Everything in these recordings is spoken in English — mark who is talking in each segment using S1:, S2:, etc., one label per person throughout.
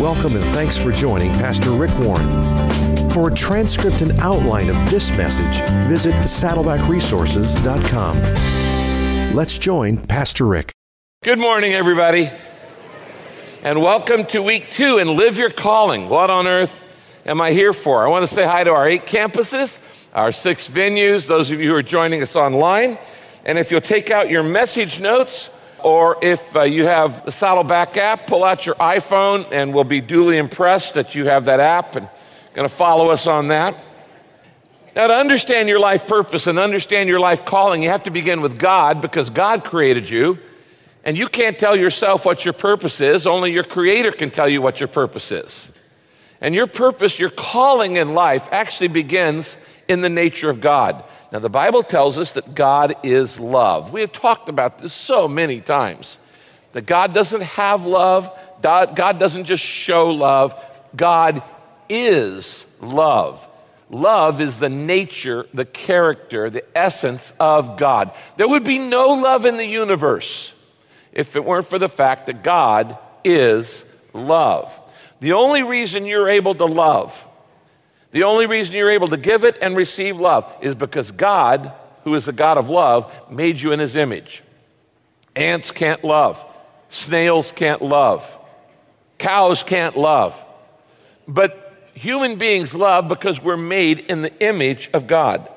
S1: Welcome and thanks for joining Pastor Rick Warren. For a transcript and outline of this message, visit saddlebackresources.com. Let's join Pastor Rick.
S2: Good morning, everybody, and welcome to week two and Live Your Calling. What on earth am I here for? I want to say hi to our eight campuses, our six venues, those of you who are joining us online. And if you'll take out your message notes, or if uh, you have the Saddleback app, pull out your iPhone and we'll be duly impressed that you have that app and going to follow us on that. Now, to understand your life purpose and understand your life calling, you have to begin with God because God created you. And you can't tell yourself what your purpose is, only your Creator can tell you what your purpose is. And your purpose, your calling in life, actually begins in the nature of God. Now, the Bible tells us that God is love. We have talked about this so many times that God doesn't have love, God doesn't just show love, God is love. Love is the nature, the character, the essence of God. There would be no love in the universe if it weren't for the fact that God is love. The only reason you're able to love the only reason you're able to give it and receive love is because God, who is the God of love, made you in his image. Ants can't love, snails can't love, cows can't love. But human beings love because we're made in the image of God.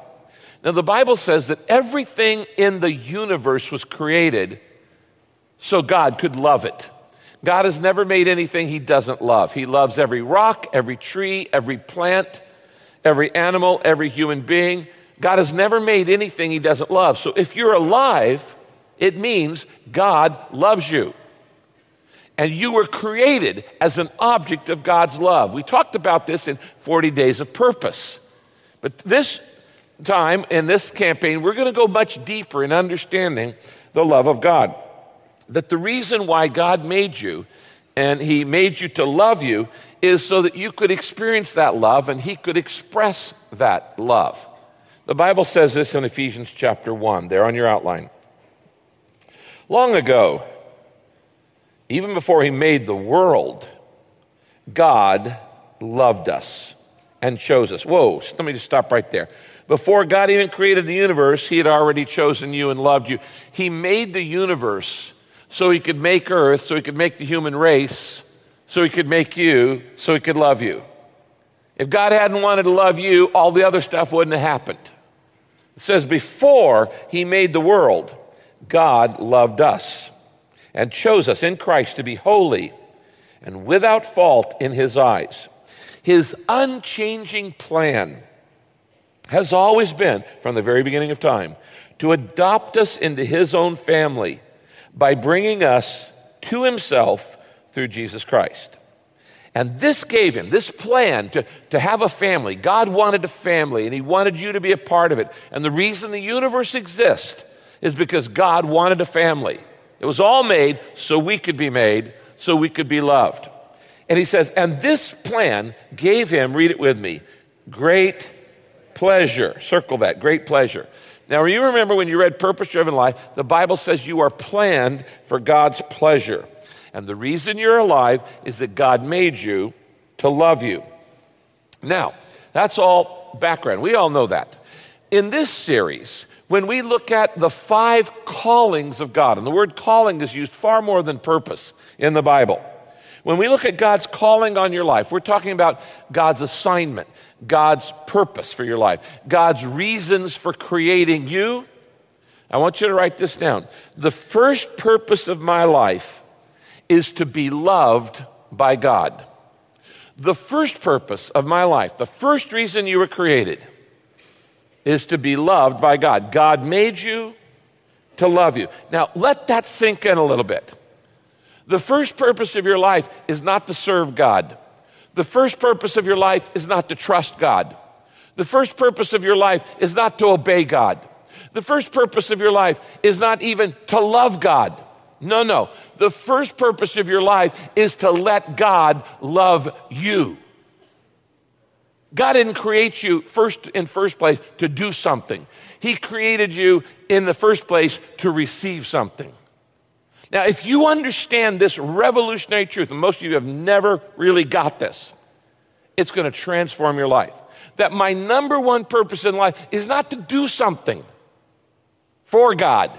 S2: Now, the Bible says that everything in the universe was created so God could love it. God has never made anything he doesn't love. He loves every rock, every tree, every plant, every animal, every human being. God has never made anything he doesn't love. So if you're alive, it means God loves you. And you were created as an object of God's love. We talked about this in 40 Days of Purpose. But this time, in this campaign, we're going to go much deeper in understanding the love of God that the reason why God made you and He made you to love you is so that you could experience that love and He could express that love. The Bible says this in Ephesians chapter 1, there on your outline. Long ago, even before He made the world, God loved us and chose us. Whoa, let me just stop right there. Before God even created the universe, He had already chosen you and loved you. He made the universe so he could make earth, so he could make the human race, so he could make you, so he could love you. If God hadn't wanted to love you, all the other stuff wouldn't have happened. It says, before he made the world, God loved us and chose us in Christ to be holy and without fault in his eyes. His unchanging plan has always been, from the very beginning of time, to adopt us into his own family by bringing us to himself through Jesus Christ. And this gave him, this plan to, to have a family. God wanted a family, and he wanted you to be a part of it. And the reason the universe exists is because God wanted a family. It was all made so we could be made, so we could be loved. And he says, and this plan gave him, read it with me, great pleasure. Circle that, great pleasure. Now, you remember when you read Purpose Driven Life, the Bible says you are planned for God's pleasure. And the reason you're alive is that God made you to love you. Now, that's all background. We all know that. In this series, when we look at the five callings of God, and the word calling is used far more than purpose in the Bible. When we look at God's calling on your life, we're talking about God's assignment, God's purpose for your life, God's reasons for creating you. I want you to write this down. The first purpose of my life is to be loved by God. The first purpose of my life, the first reason you were created, is to be loved by God. God made you to love you. Now, let that sink in a little bit. The first purpose of your life is not to serve God. The first purpose of your life is not to trust God. The first purpose of your life is not to obey God. The first purpose of your life is not even to love God. No, no. The first purpose of your life is to let God love you. God didn't create you first in first place to do something. He created you in the first place to receive something. Now, if you understand this revolutionary truth, and most of you have never really got this, it's going to transform your life. That my number one purpose in life is not to do something for God,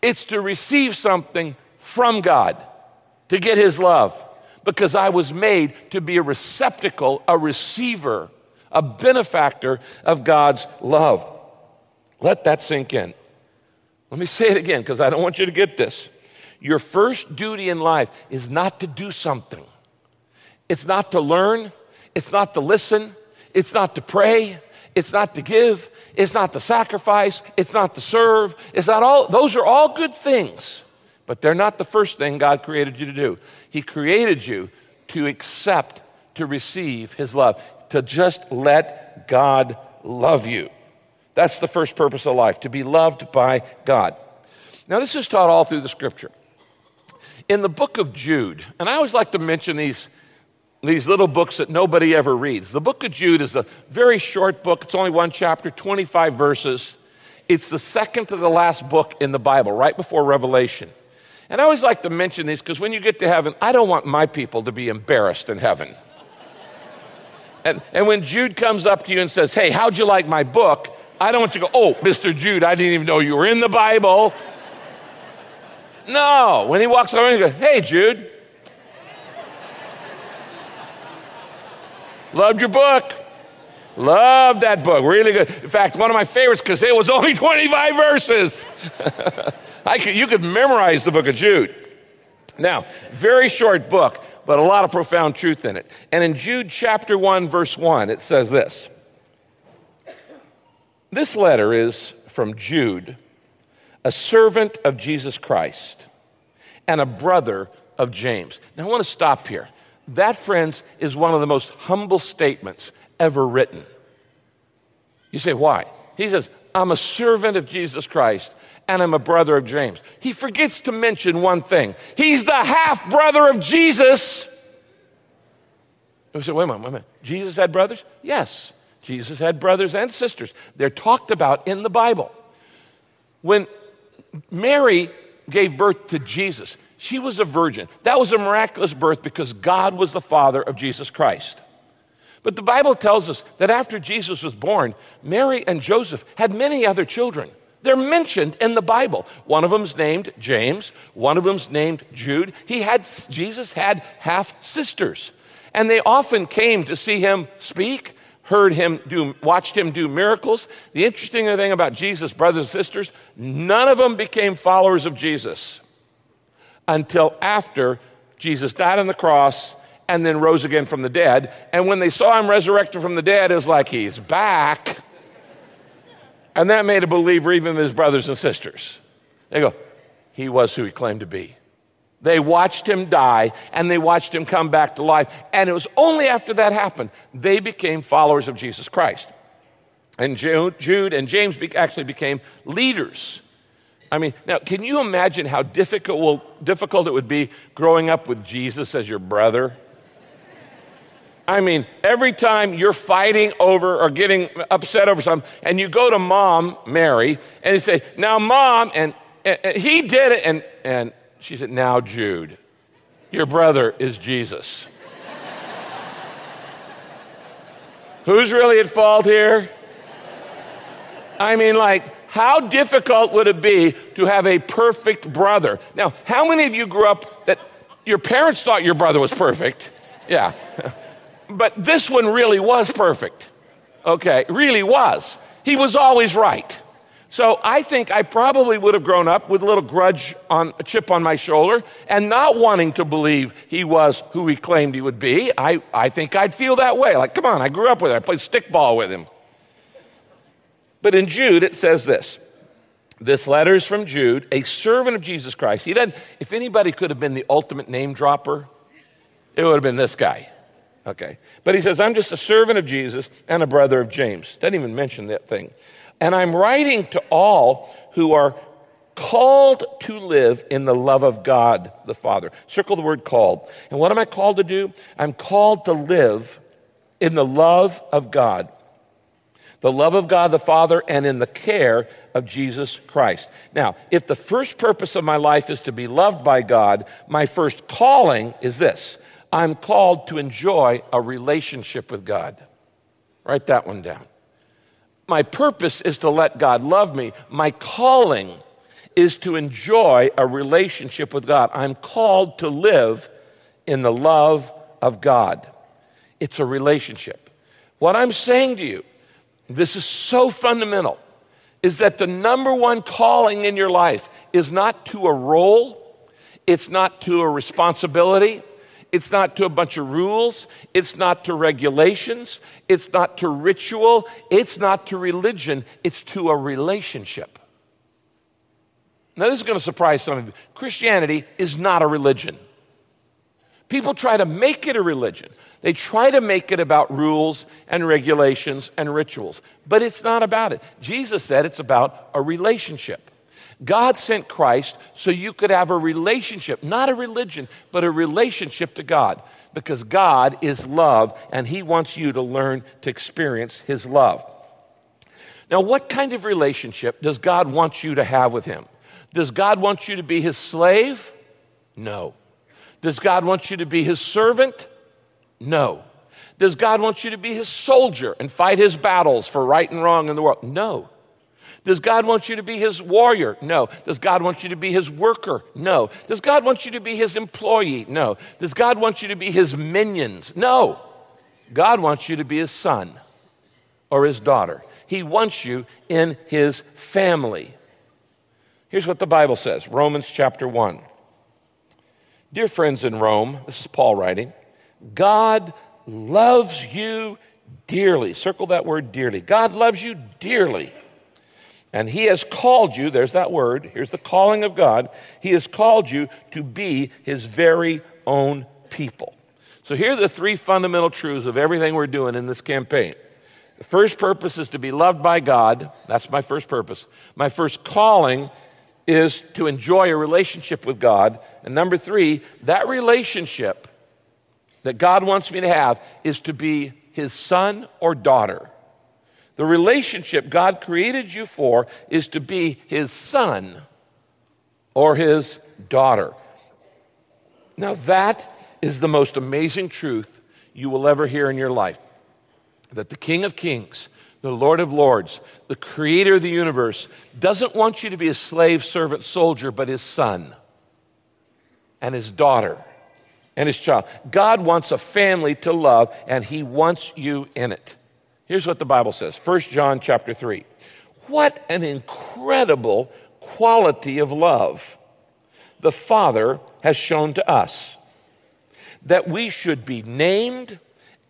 S2: it's to receive something from God, to get His love, because I was made to be a receptacle, a receiver, a benefactor of God's love. Let that sink in. Let me say it again because I don't want you to get this. Your first duty in life is not to do something, it's not to learn, it's not to listen, it's not to pray, it's not to give, it's not to sacrifice, it's not to serve. It's not all, those are all good things, but they're not the first thing God created you to do. He created you to accept, to receive His love, to just let God love you. That's the first purpose of life, to be loved by God. Now, this is taught all through the scripture in the book of Jude, and I always like to mention these, these little books that nobody ever reads. The book of Jude is a very short book, it's only one chapter, 25 verses. It's the second to the last book in the Bible, right before Revelation. And I always like to mention these because when you get to heaven, I don't want my people to be embarrassed in heaven. and, and when Jude comes up to you and says, Hey, how'd you like my book? I don't want you to go, Oh, Mr. Jude, I didn't even know you were in the Bible. No. When he walks over, he goes, Hey, Jude. Loved your book. Loved that book. Really good. In fact, one of my favorites because it was only 25 verses. I could, you could memorize the book of Jude. Now, very short book, but a lot of profound truth in it. And in Jude chapter 1, verse 1, it says this This letter is from Jude a servant of Jesus Christ, and a brother of James. Now, I want to stop here. That, friends, is one of the most humble statements ever written. You say, why? He says, I'm a servant of Jesus Christ and I'm a brother of James. He forgets to mention one thing he's the half brother of Jesus. We say, wait a minute, wait a minute. Jesus had brothers? Yes, Jesus had brothers and sisters. They're talked about in the Bible. When Mary gave birth to Jesus. She was a virgin. That was a miraculous birth because God was the father of Jesus Christ. But the Bible tells us that after Jesus was born, Mary and Joseph had many other children. They're mentioned in the Bible. One of them's named James, one of them's named Jude. He had Jesus had half sisters. And they often came to see him speak heard him do, watched him do miracles. The interesting thing about Jesus, brothers and sisters, none of them became followers of Jesus until after Jesus died on the cross and then rose again from the dead. And when they saw him resurrected from the dead, it was like he's back. And that made a believer even his brothers and sisters. They go, he was who he claimed to be. They watched him die and they watched him come back to life. And it was only after that happened they became followers of Jesus Christ. And Jude and James actually became leaders. I mean, now, can you imagine how difficult, difficult it would be growing up with Jesus as your brother? I mean, every time you're fighting over or getting upset over something, and you go to mom, Mary, and you say, Now, mom, and, and he did it, and, and she said, Now, Jude, your brother is Jesus. Who's really at fault here? I mean, like, how difficult would it be to have a perfect brother? Now, how many of you grew up that your parents thought your brother was perfect? Yeah. but this one really was perfect. Okay, really was. He was always right. So I think I probably would have grown up with a little grudge on a chip on my shoulder and not wanting to believe he was who he claimed he would be. I, I think I'd feel that way. Like, come on, I grew up with him. I played stickball with him. But in Jude, it says this. This letter is from Jude, a servant of Jesus Christ. He doesn't, if anybody could have been the ultimate name dropper, it would have been this guy. Okay. But he says, I'm just a servant of Jesus and a brother of James. Doesn't even mention that thing. And I'm writing to all who are called to live in the love of God the Father. Circle the word called. And what am I called to do? I'm called to live in the love of God. The love of God the Father and in the care of Jesus Christ. Now, if the first purpose of my life is to be loved by God, my first calling is this I'm called to enjoy a relationship with God. Write that one down. My purpose is to let God love me. My calling is to enjoy a relationship with God. I'm called to live in the love of God. It's a relationship. What I'm saying to you, this is so fundamental, is that the number one calling in your life is not to a role, it's not to a responsibility, it's not to a bunch of rules. It's not to regulations. It's not to ritual. It's not to religion. It's to a relationship. Now, this is going to surprise some of you. Christianity is not a religion. People try to make it a religion. They try to make it about rules and regulations and rituals, but it's not about it. Jesus said it's about a relationship. God sent Christ so you could have a relationship, not a religion, but a relationship to God, because God is love and He wants you to learn to experience His love. Now, what kind of relationship does God want you to have with Him? Does God want you to be His slave? No. Does God want you to be His servant? No. Does God want you to be His soldier and fight His battles for right and wrong in the world? No. Does God want you to be his warrior? No. Does God want you to be his worker? No. Does God want you to be his employee? No. Does God want you to be his minions? No. God wants you to be his son or his daughter. He wants you in his family. Here's what the Bible says Romans chapter 1. Dear friends in Rome, this is Paul writing, God loves you dearly. Circle that word dearly. God loves you dearly. And He has called you, there's that word, here's the calling of God. He has called you to be His very own people. So here are the three fundamental truths of everything we're doing in this campaign. The first purpose is to be loved by God. That's my first purpose. My first calling is to enjoy a relationship with God. And number three, that relationship that God wants me to have is to be His son or daughter. The relationship God created you for is to be his son or his daughter. Now, that is the most amazing truth you will ever hear in your life that the King of Kings, the Lord of Lords, the creator of the universe, doesn't want you to be a slave, servant, soldier, but his son and his daughter and his child. God wants a family to love, and he wants you in it. Here's what the Bible says 1 John chapter 3. What an incredible quality of love the Father has shown to us that we should be named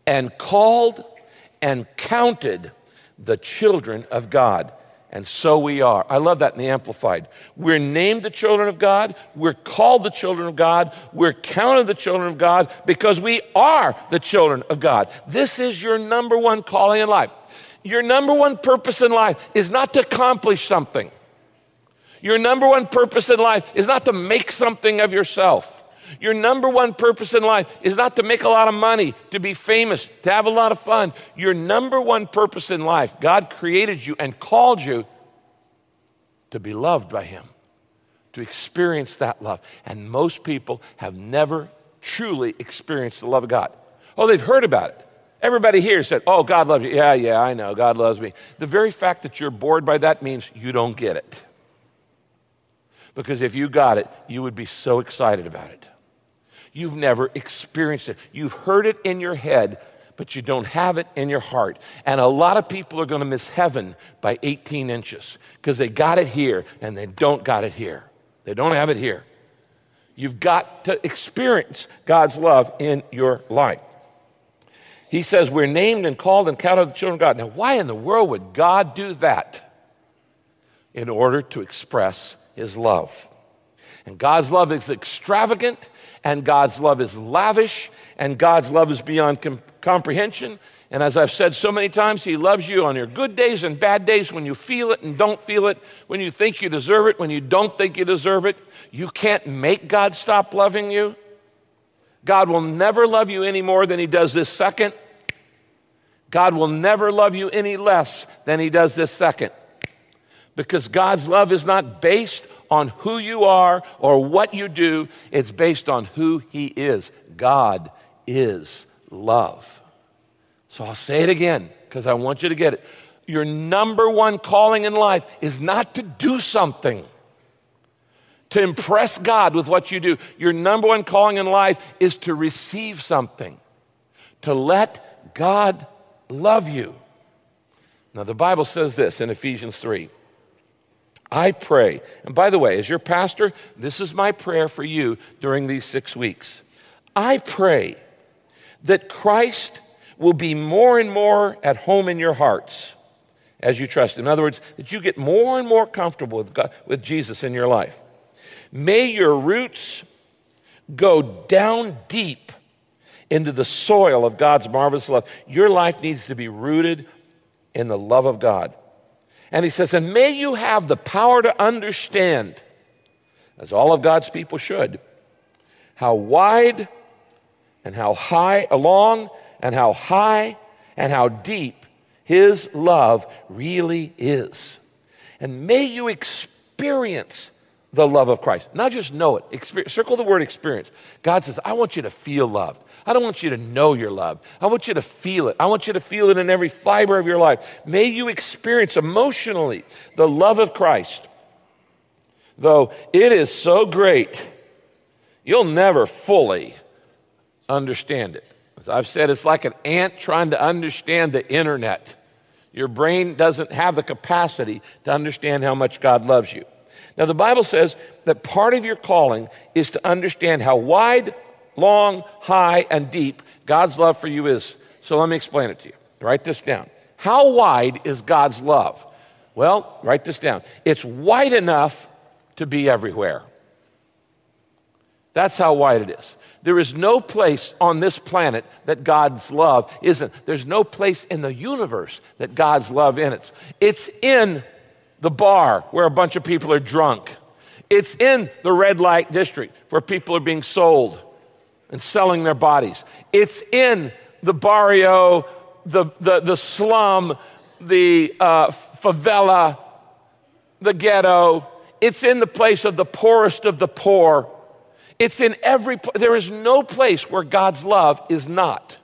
S2: and called and counted the children of God. And so we are. I love that in the Amplified. We're named the children of God. We're called the children of God. We're counted the children of God because we are the children of God. This is your number one calling in life. Your number one purpose in life is not to accomplish something. Your number one purpose in life is not to make something of yourself. Your number one purpose in life is not to make a lot of money, to be famous, to have a lot of fun. Your number one purpose in life, God created you and called you to be loved by Him, to experience that love. And most people have never truly experienced the love of God. Oh, they've heard about it. Everybody here said, Oh, God loves you. Yeah, yeah, I know. God loves me. The very fact that you're bored by that means you don't get it. Because if you got it, you would be so excited about it. You've never experienced it. You've heard it in your head, but you don't have it in your heart. And a lot of people are going to miss heaven by 18 inches because they got it here and they don't got it here. They don't have it here. You've got to experience God's love in your life. He says, We're named and called and counted the children of God. Now, why in the world would God do that? In order to express His love. And God's love is extravagant, and God's love is lavish, and God's love is beyond com- comprehension. And as I've said so many times, He loves you on your good days and bad days when you feel it and don't feel it, when you think you deserve it, when you don't think you deserve it. You can't make God stop loving you. God will never love you any more than He does this second. God will never love you any less than He does this second. Because God's love is not based on who you are or what you do, it's based on who He is. God is love. So I'll say it again because I want you to get it. Your number one calling in life is not to do something, to impress God with what you do. Your number one calling in life is to receive something, to let God love you. Now, the Bible says this in Ephesians 3. I pray, and by the way, as your pastor, this is my prayer for you during these six weeks. I pray that Christ will be more and more at home in your hearts as you trust In other words, that you get more and more comfortable with, God, with Jesus in your life. May your roots go down deep into the soil of God's marvelous love. Your life needs to be rooted in the love of God. And he says, and may you have the power to understand, as all of God's people should, how wide and how high, along and how high and how deep his love really is. And may you experience the love of Christ. Not just know it. Experience, circle the word experience. God says, I want you to feel loved. I don't want you to know you're loved. I want you to feel it. I want you to feel it in every fiber of your life. May you experience emotionally the love of Christ. Though it is so great, you'll never fully understand it. As I've said, it's like an ant trying to understand the internet. Your brain doesn't have the capacity to understand how much God loves you. Now, the Bible says that part of your calling is to understand how wide, long, high, and deep God's love for you is. So let me explain it to you. Write this down. How wide is God's love? Well, write this down. It's wide enough to be everywhere. That's how wide it is. There is no place on this planet that God's love isn't. There's no place in the universe that God's love in it. It's in the bar where a bunch of people are drunk. It's in the red light district where people are being sold and selling their bodies. It's in the barrio, the, the, the slum, the uh, favela, the ghetto. It's in the place of the poorest of the poor. It's in every, there is no place where God's love is not.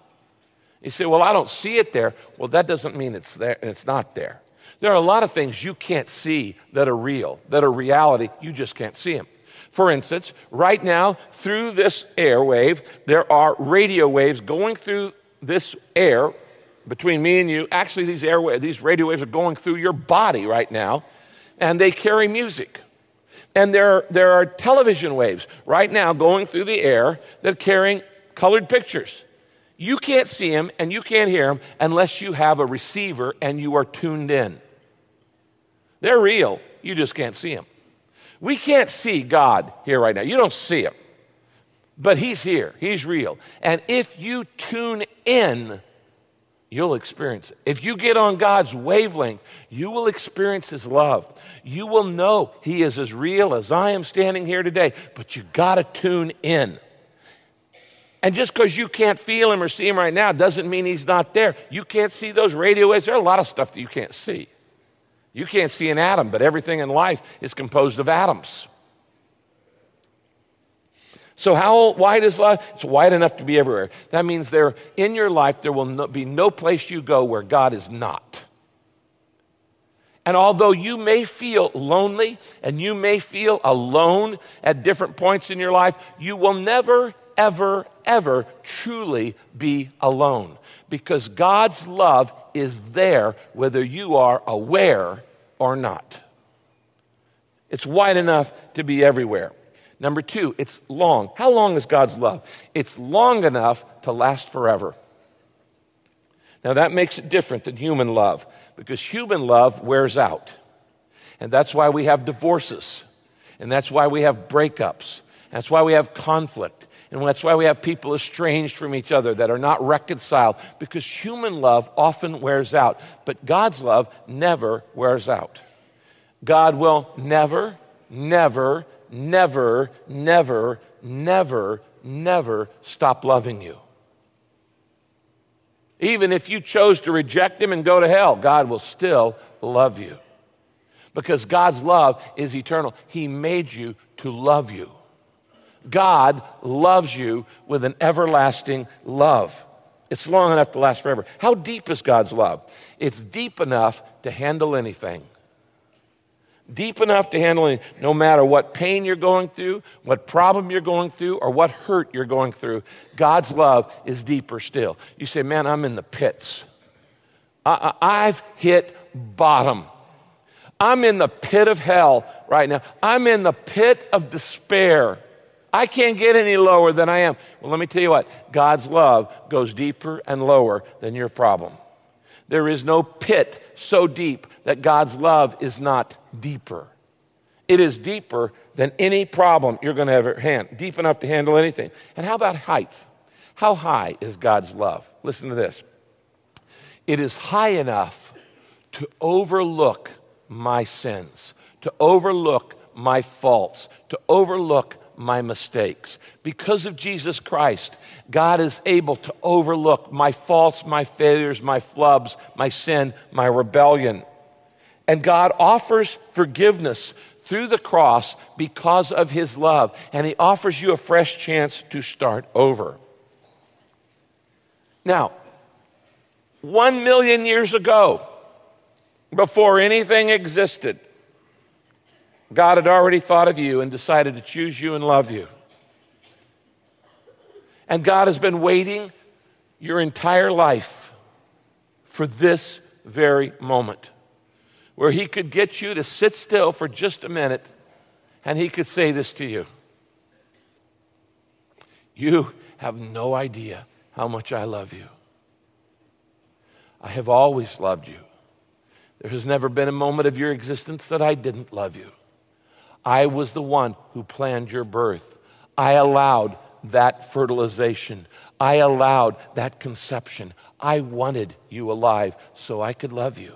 S2: You say, well, I don't see it there. Well, that doesn't mean it's there, and it's not there. There are a lot of things you can't see that are real, that are reality. You just can't see them. For instance, right now, through this airwave, there are radio waves going through this air between me and you. Actually, these these radio waves are going through your body right now, and they carry music. And there, there are television waves right now going through the air that are carrying colored pictures. You can't see them and you can't hear them unless you have a receiver and you are tuned in. They're real, you just can't see them. We can't see God here right now. You don't see him. But he's here, he's real. And if you tune in, you'll experience it. If you get on God's wavelength, you will experience his love. You will know he is as real as I am standing here today, but you got to tune in. And just because you can't feel him or see him right now doesn't mean he's not there. You can't see those radio waves. There are a lot of stuff that you can't see. You can't see an atom, but everything in life is composed of atoms. So, how wide is life? It's wide enough to be everywhere. That means there, in your life, there will no, be no place you go where God is not. And although you may feel lonely and you may feel alone at different points in your life, you will never, ever, ever truly be alone because God's love is there whether you are aware or not. It's wide enough to be everywhere. Number two, it's long. How long is God's love? It's long enough to last forever. Now, that makes it different than human love because human love wears out. And that's why we have divorces. And that's why we have breakups. That's why we have conflict. And that's why we have people estranged from each other that are not reconciled, because human love often wears out, but God's love never wears out. God will never, never, never, never, never, never stop loving you. Even if you chose to reject Him and go to hell, God will still love you. because God's love is eternal. He made you to love you. God loves you with an everlasting love. It's long enough to last forever. How deep is God's love? It's deep enough to handle anything. Deep enough to handle anything. No matter what pain you're going through, what problem you're going through, or what hurt you're going through, God's love is deeper still. You say, Man, I'm in the pits. I, I've hit bottom. I'm in the pit of hell right now. I'm in the pit of despair. I can't get any lower than I am. Well, let me tell you what God's love goes deeper and lower than your problem. There is no pit so deep that God's love is not deeper. It is deeper than any problem you're going to ever hand, deep enough to handle anything. And how about height? How high is God's love? Listen to this. It is high enough to overlook my sins, to overlook my faults, to overlook my mistakes. Because of Jesus Christ, God is able to overlook my faults, my failures, my flubs, my sin, my rebellion. And God offers forgiveness through the cross because of his love. And he offers you a fresh chance to start over. Now, one million years ago, before anything existed, God had already thought of you and decided to choose you and love you. And God has been waiting your entire life for this very moment where He could get you to sit still for just a minute and He could say this to you You have no idea how much I love you. I have always loved you. There has never been a moment of your existence that I didn't love you. I was the one who planned your birth. I allowed that fertilization. I allowed that conception. I wanted you alive so I could love you.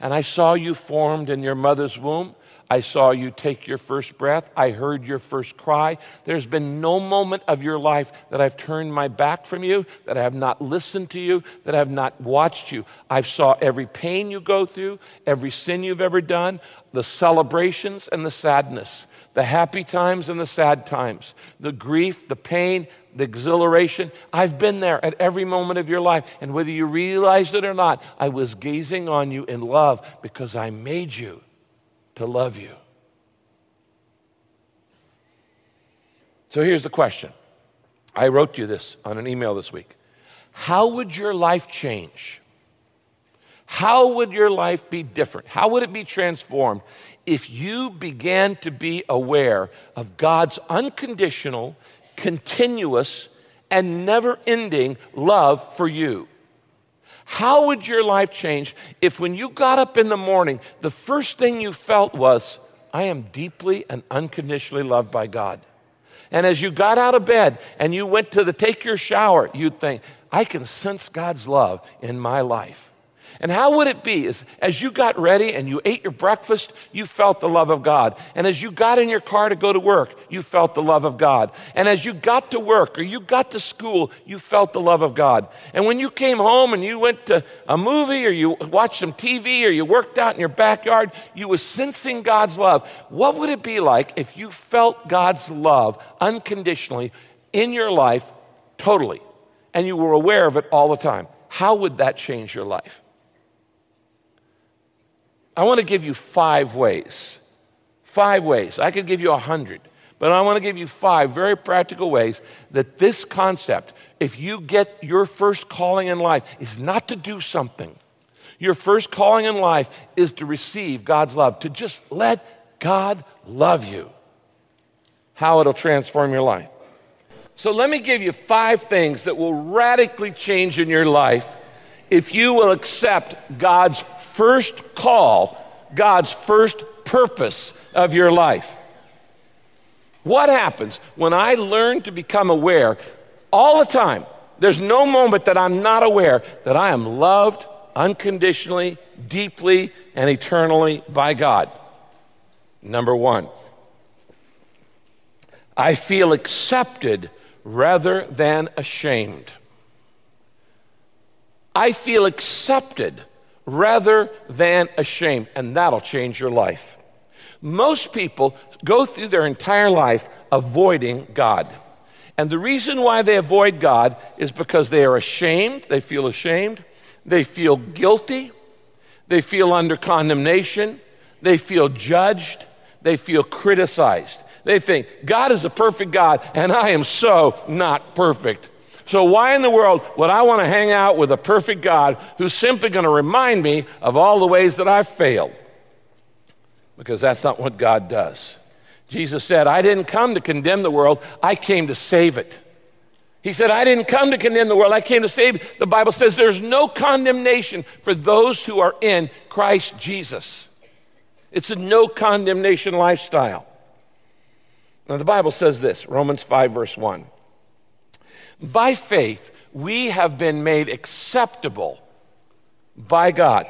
S2: And I saw you formed in your mother's womb. I saw you take your first breath. I heard your first cry. There's been no moment of your life that I've turned my back from you, that I have not listened to you, that I have not watched you. I've saw every pain you go through, every sin you've ever done, the celebrations and the sadness, the happy times and the sad times, the grief, the pain, the exhilaration. I've been there at every moment of your life. And whether you realized it or not, I was gazing on you in love because I made you to love you. So here's the question. I wrote you this on an email this week. How would your life change? How would your life be different? How would it be transformed if you began to be aware of God's unconditional, continuous, and never ending love for you? How would your life change if when you got up in the morning, the first thing you felt was, I am deeply and unconditionally loved by God? And as you got out of bed and you went to the take your shower, you'd think, I can sense God's love in my life. And how would it be as, as you got ready and you ate your breakfast, you felt the love of God. And as you got in your car to go to work, you felt the love of God. And as you got to work or you got to school, you felt the love of God. And when you came home and you went to a movie or you watched some TV or you worked out in your backyard, you were sensing God's love. What would it be like if you felt God's love unconditionally in your life totally and you were aware of it all the time? How would that change your life? I want to give you five ways. Five ways. I could give you a hundred, but I want to give you five very practical ways that this concept, if you get your first calling in life, is not to do something. Your first calling in life is to receive God's love, to just let God love you. How it'll transform your life. So let me give you five things that will radically change in your life if you will accept God's first call, God's first purpose of your life. What happens when I learn to become aware all the time? There's no moment that I'm not aware that I am loved unconditionally, deeply, and eternally by God. Number one, I feel accepted rather than ashamed. I feel accepted rather than ashamed, and that'll change your life. Most people go through their entire life avoiding God. And the reason why they avoid God is because they are ashamed, they feel ashamed, they feel guilty, they feel under condemnation, they feel judged, they feel criticized. They think, God is a perfect God, and I am so not perfect. So, why in the world would I want to hang out with a perfect God who's simply going to remind me of all the ways that I've failed? Because that's not what God does. Jesus said, I didn't come to condemn the world, I came to save it. He said, I didn't come to condemn the world, I came to save it. The Bible says there's no condemnation for those who are in Christ Jesus. It's a no condemnation lifestyle. Now, the Bible says this Romans 5, verse 1. By faith, we have been made acceptable by God.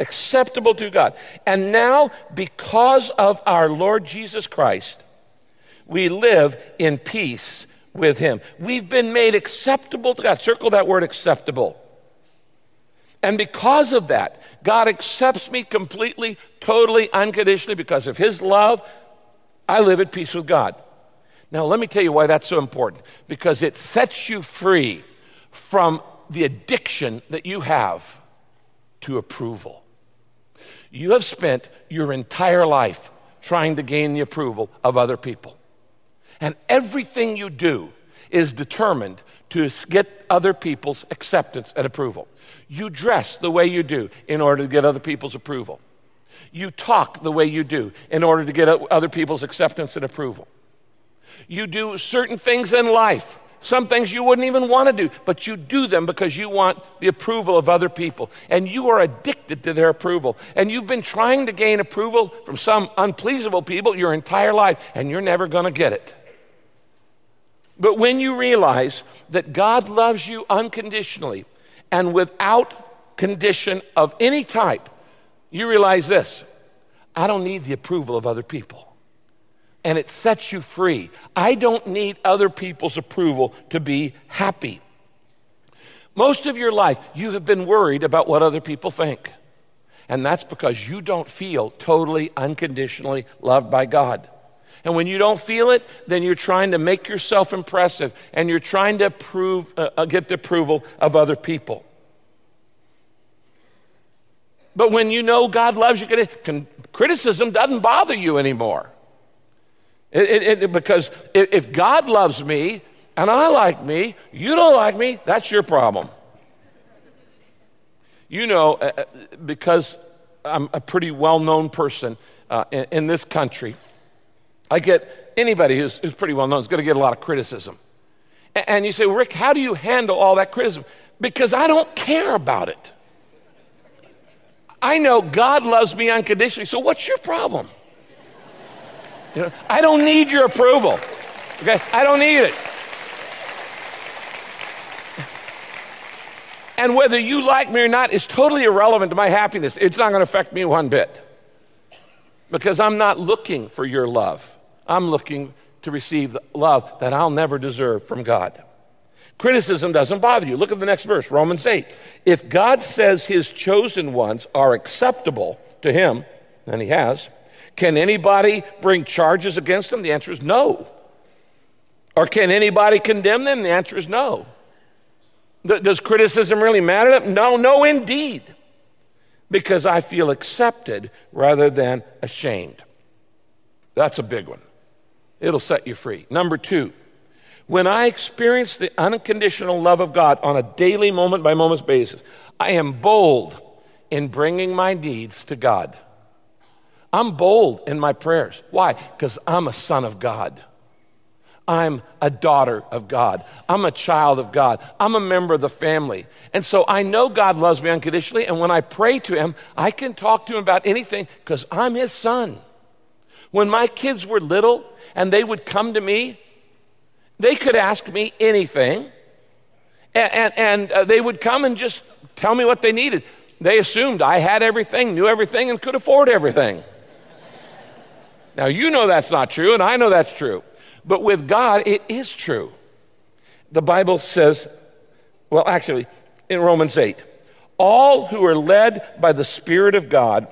S2: Acceptable to God. And now, because of our Lord Jesus Christ, we live in peace with Him. We've been made acceptable to God. Circle that word acceptable. And because of that, God accepts me completely, totally, unconditionally because of His love. I live at peace with God. Now, let me tell you why that's so important because it sets you free from the addiction that you have to approval. You have spent your entire life trying to gain the approval of other people. And everything you do is determined to get other people's acceptance and approval. You dress the way you do in order to get other people's approval. You talk the way you do in order to get other people's acceptance and approval. You do certain things in life, some things you wouldn't even want to do, but you do them because you want the approval of other people. And you are addicted to their approval. And you've been trying to gain approval from some unpleasable people your entire life, and you're never going to get it. But when you realize that God loves you unconditionally and without condition of any type, you realize this I don't need the approval of other people and it sets you free. I don't need other people's approval to be happy. Most of your life, you have been worried about what other people think. And that's because you don't feel totally, unconditionally loved by God. And when you don't feel it, then you're trying to make yourself impressive and you're trying to prove, uh, uh get the approval of other people. But when you know God loves you, criticism doesn't bother you anymore. It, it, it, because if God loves me and I like me, you don't like me, that's your problem. You know, uh, uh because I'm a pretty well known person uh, in, this country, I get anybody who's, who's pretty well known is going to get a lot of criticism. And you say, Rick, how do you handle all that criticism? Because I don't care about it. I know God loves me unconditionally, so what's your problem? You know, I don't need your approval. Okay? I don't need it. And whether you like me or not is totally irrelevant to my happiness. It's not going to affect me one bit. Because I'm not looking for your love. I'm looking to receive the love that I'll never deserve from God. Criticism doesn't bother you. Look at the next verse, Romans 8. If God says his chosen ones are acceptable to him, and he has, can anybody bring charges against them? The answer is no. Or can anybody condemn them? The answer is no. Does criticism really matter? No, no, indeed. Because I feel accepted rather than ashamed. That's a big one. It'll set you free. Number two, when I experience the unconditional love of God on a daily, moment by moment basis, I am bold in bringing my needs to God. I'm bold in my prayers. Why? Because I'm a son of God. I'm a daughter of God. I'm a child of God. I'm a member of the family. And so I know God loves me unconditionally. And when I pray to Him, I can talk to Him about anything because I'm His son. When my kids were little and they would come to me, they could ask me anything. And, and, and uh, they would come and just tell me what they needed. They assumed I had everything, knew everything, and could afford everything. Now, you know that's not true, and I know that's true. But with God, it is true. The Bible says, well, actually, in Romans 8, All who are led by the Spirit of God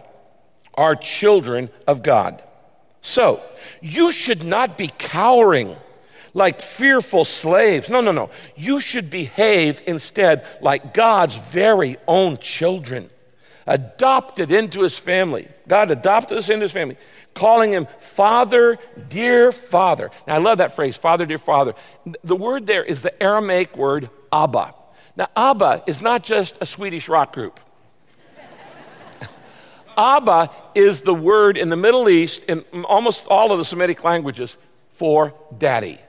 S2: are children of God. So, you should not be cowering like fearful slaves. No, no, no. You should behave instead like God's very own children, adopted into his family. God adopted us into his family, calling him Father, dear Father. Now, I love that phrase, Father, dear Father. The word there is the Aramaic word Abba. Now, Abba is not just a Swedish rock group. Abba is the word in the Middle East, in almost all of the Semitic languages, for daddy.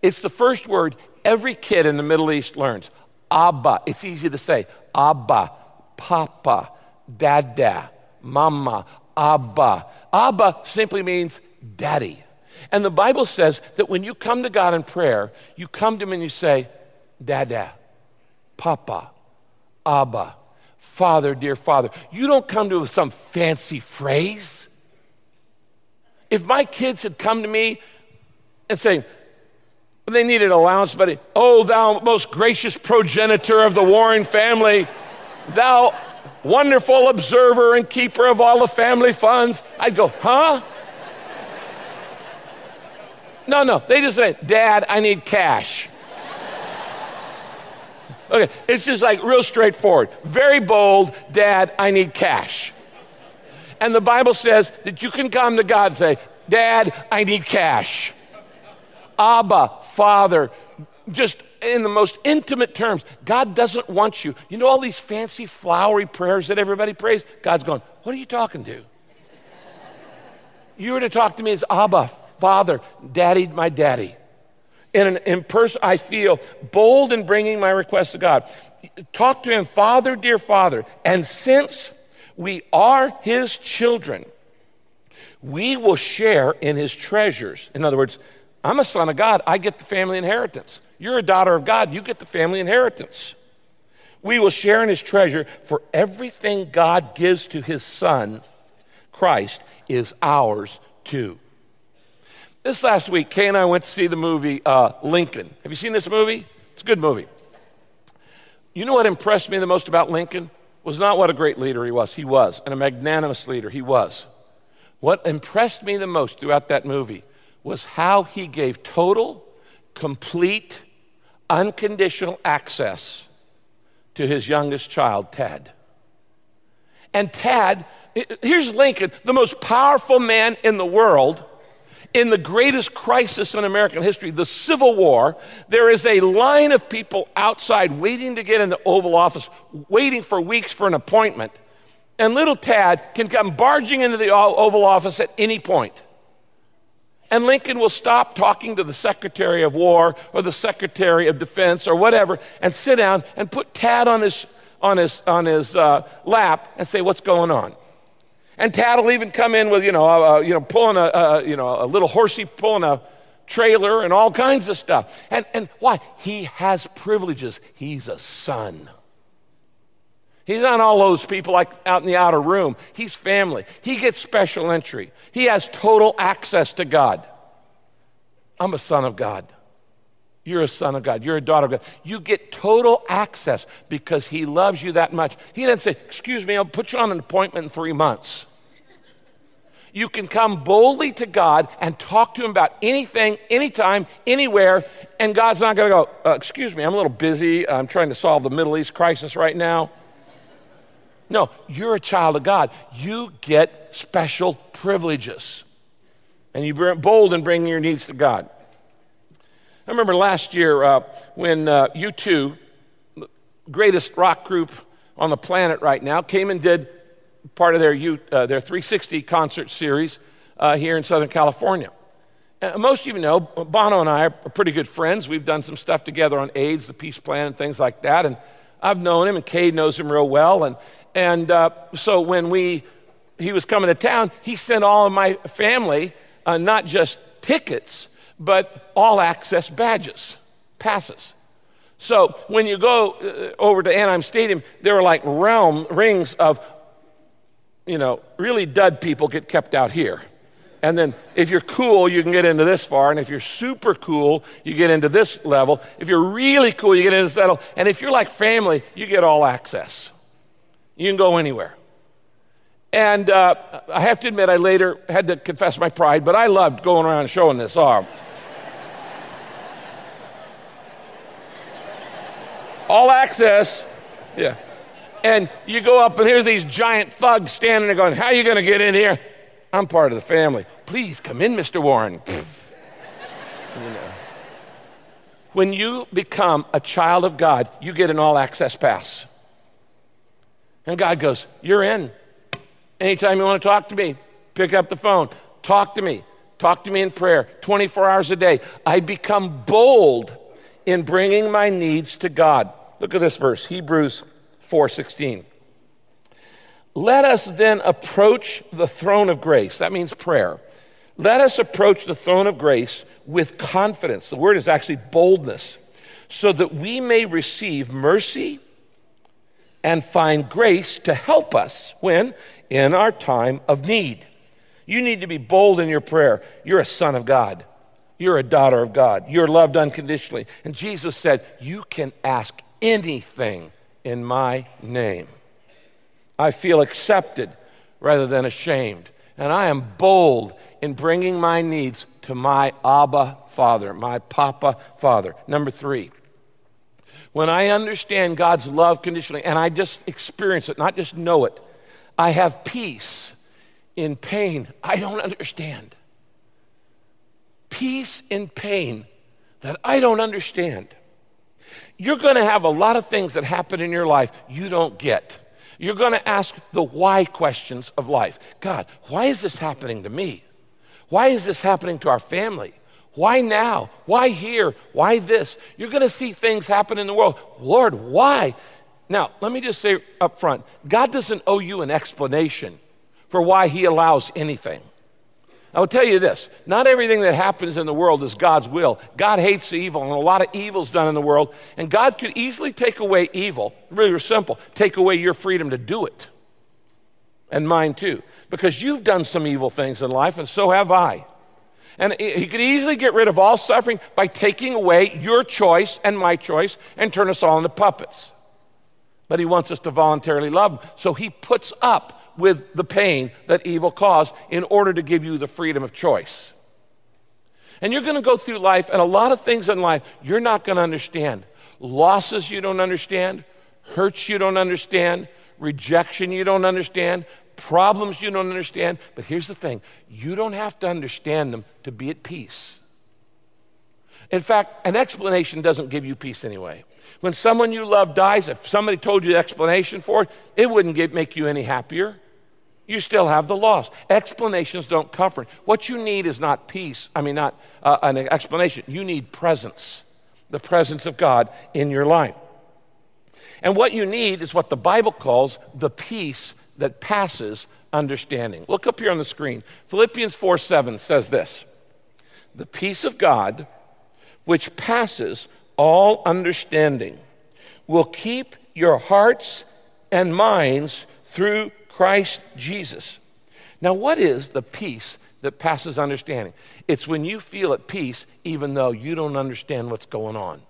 S2: It's the first word every kid in the Middle East learns. Abba. It's easy to say. Abba, Papa, Dada, Mama, Abba. Abba simply means daddy. And the Bible says that when you come to God in prayer, you come to Him and you say, Dada, Papa, Abba, Father, dear Father. You don't come to him with some fancy phrase. If my kids had come to me and saying, they needed allowance, but oh, thou most gracious progenitor of the Warren family, thou wonderful observer and keeper of all the family funds, I'd go, huh? No, no, they just say, Dad, I need cash. Okay, it's just like real straightforward. Very bold, Dad, I need cash. And the Bible says that you can come to God and say, Dad, I need cash. Abba, Father, just in the most intimate terms. God doesn't want you. You know all these fancy, flowery prayers that everybody prays? God's going, What are you talking to? You were to talk to me as Abba, Father, Daddy, my daddy in, an, in person, I feel bold in bringing my request to God. Talk to Him, Father, dear Father. And since we are His children, we will share in His treasures. In other words, I'm a son of God, I get the family inheritance. You're a daughter of God, you get the family inheritance. We will share in His treasure, for everything God gives to His Son, Christ, is ours too. This last week, Kay and I went to see the movie uh, Lincoln. Have you seen this movie? It's a good movie. You know what impressed me the most about Lincoln? Was not what a great leader he was. He was, and a magnanimous leader. He was. What impressed me the most throughout that movie was how he gave total, complete, unconditional access to his youngest child, Tad. And Tad, here's Lincoln, the most powerful man in the world in the greatest crisis in American history, the Civil War, there is a line of people outside waiting to get in the Oval Office, waiting for weeks for an appointment. And little Tad can come barging into the Oval Office at any point. And Lincoln will stop talking to the Secretary of War or the Secretary of Defense or whatever and sit down and put Tad on his, on his, on his uh, lap and say, What's going on? And Tad will even come in with, you know, uh, you know pulling a, uh, you know, a little horsey pulling a trailer and all kinds of stuff. And, and why? He has privileges. He's a son. He's not all those people like out in the outer room. He's family. He gets special entry. He has total access to God. I'm a son of God. You're a son of God. You're a daughter of God. You get total access because He loves you that much. He didn't say, Excuse me, I'll put you on an appointment in three months. You can come boldly to God and talk to Him about anything, anytime, anywhere, and God's not going to go, uh, Excuse me, I'm a little busy. I'm trying to solve the Middle East crisis right now. No, you're a child of God. You get special privileges. And you're bold in bringing your needs to God. I remember last year uh, when uh, U2, the greatest rock group on the planet right now, came and did part of their, U, uh, their 360 concert series uh, here in Southern California. Uh, most of you know, Bono and I are pretty good friends. We've done some stuff together on AIDS, the peace plan, and things like that. And I've known him, and Cade knows him real well. And, and uh, so when we, he was coming to town, he sent all of my family not just tickets, but all access badges, passes. So when you go uh, over to Anaheim Stadium, there are like realm rings of, you know, really dud people get kept out here. And then if you're cool, you can get into this far. And if you're super cool, you get into this level. If you're really cool, you get into this level. And if you're like family, you get all access. You can go anywhere. And uh, I have to admit, I later had to confess my pride, but I loved going around showing this off. All access. Yeah. And you go up, and here's these giant thugs standing there going, How are you going to get in here? I'm part of the family. Please come in, Mr. Warren. you know. When you become a child of God, you get an all access pass. And God goes, You're in. Anytime you want to talk to me, pick up the phone, talk to me, talk to me in prayer 24 hours a day. I become bold in bringing my needs to God. Look at this verse, Hebrews 4:16. Let us then approach the throne of grace. That means prayer. Let us approach the throne of grace with confidence. The word is actually boldness, so that we may receive mercy and find grace to help us when in our time of need. You need to be bold in your prayer. You're a son of God. You're a daughter of God. You're loved unconditionally. And Jesus said, You can ask anything in my name. I feel accepted rather than ashamed. And I am bold in bringing my needs to my Abba Father, my Papa Father. Number three, when I understand God's love conditionally and I just experience it, not just know it, I have peace in pain I don't understand. Peace in pain that I don't understand. You're going to have a lot of things that happen in your life you don't get. You're going to ask the why questions of life. God, why is this happening to me? Why is this happening to our family? Why now? Why here? Why this? You're going to see things happen in the world. Lord, why? Now, let me just say up front God doesn't owe you an explanation for why He allows anything. I will tell you this not everything that happens in the world is God's will. God hates evil, and a lot of evil's done in the world. And God could easily take away evil, really simple, take away your freedom to do it. And mine too. Because you've done some evil things in life, and so have I. And he could easily get rid of all suffering by taking away your choice and my choice and turn us all into puppets. But he wants us to voluntarily love him. So he puts up with the pain that evil caused in order to give you the freedom of choice. And you're going to go through life, and a lot of things in life you're not going to understand. Losses you don't understand, hurts you don't understand, rejection you don't understand, problems you don't understand. But here's the thing you don't have to understand them to be at peace. In fact, an explanation doesn't give you peace anyway. When someone you love dies, if somebody told you the explanation for it, it wouldn't get, make you any happier. You still have the loss. Explanations don't comfort. What you need is not peace, I mean, not uh, an explanation. You need presence, the presence of God in your life. And what you need is what the Bible calls the peace that passes understanding. Look up here on the screen. Philippians 4 7 says this The peace of God, which passes all understanding, will keep your hearts and minds through Christ Jesus. Now, what is the peace that passes understanding? It's when you feel at peace even though you don't understand what's going on.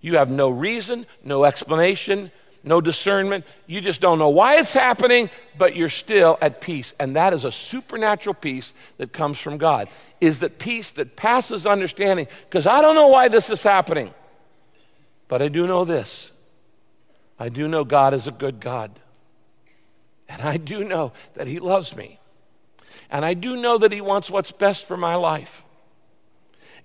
S2: You have no reason, no explanation, no discernment. You just don't know why it's happening, but you're still at peace. And that is a supernatural peace that comes from God. Is that peace that passes understanding? Because I don't know why this is happening, but I do know this. I do know God is a good God. And I do know that He loves me. And I do know that He wants what's best for my life.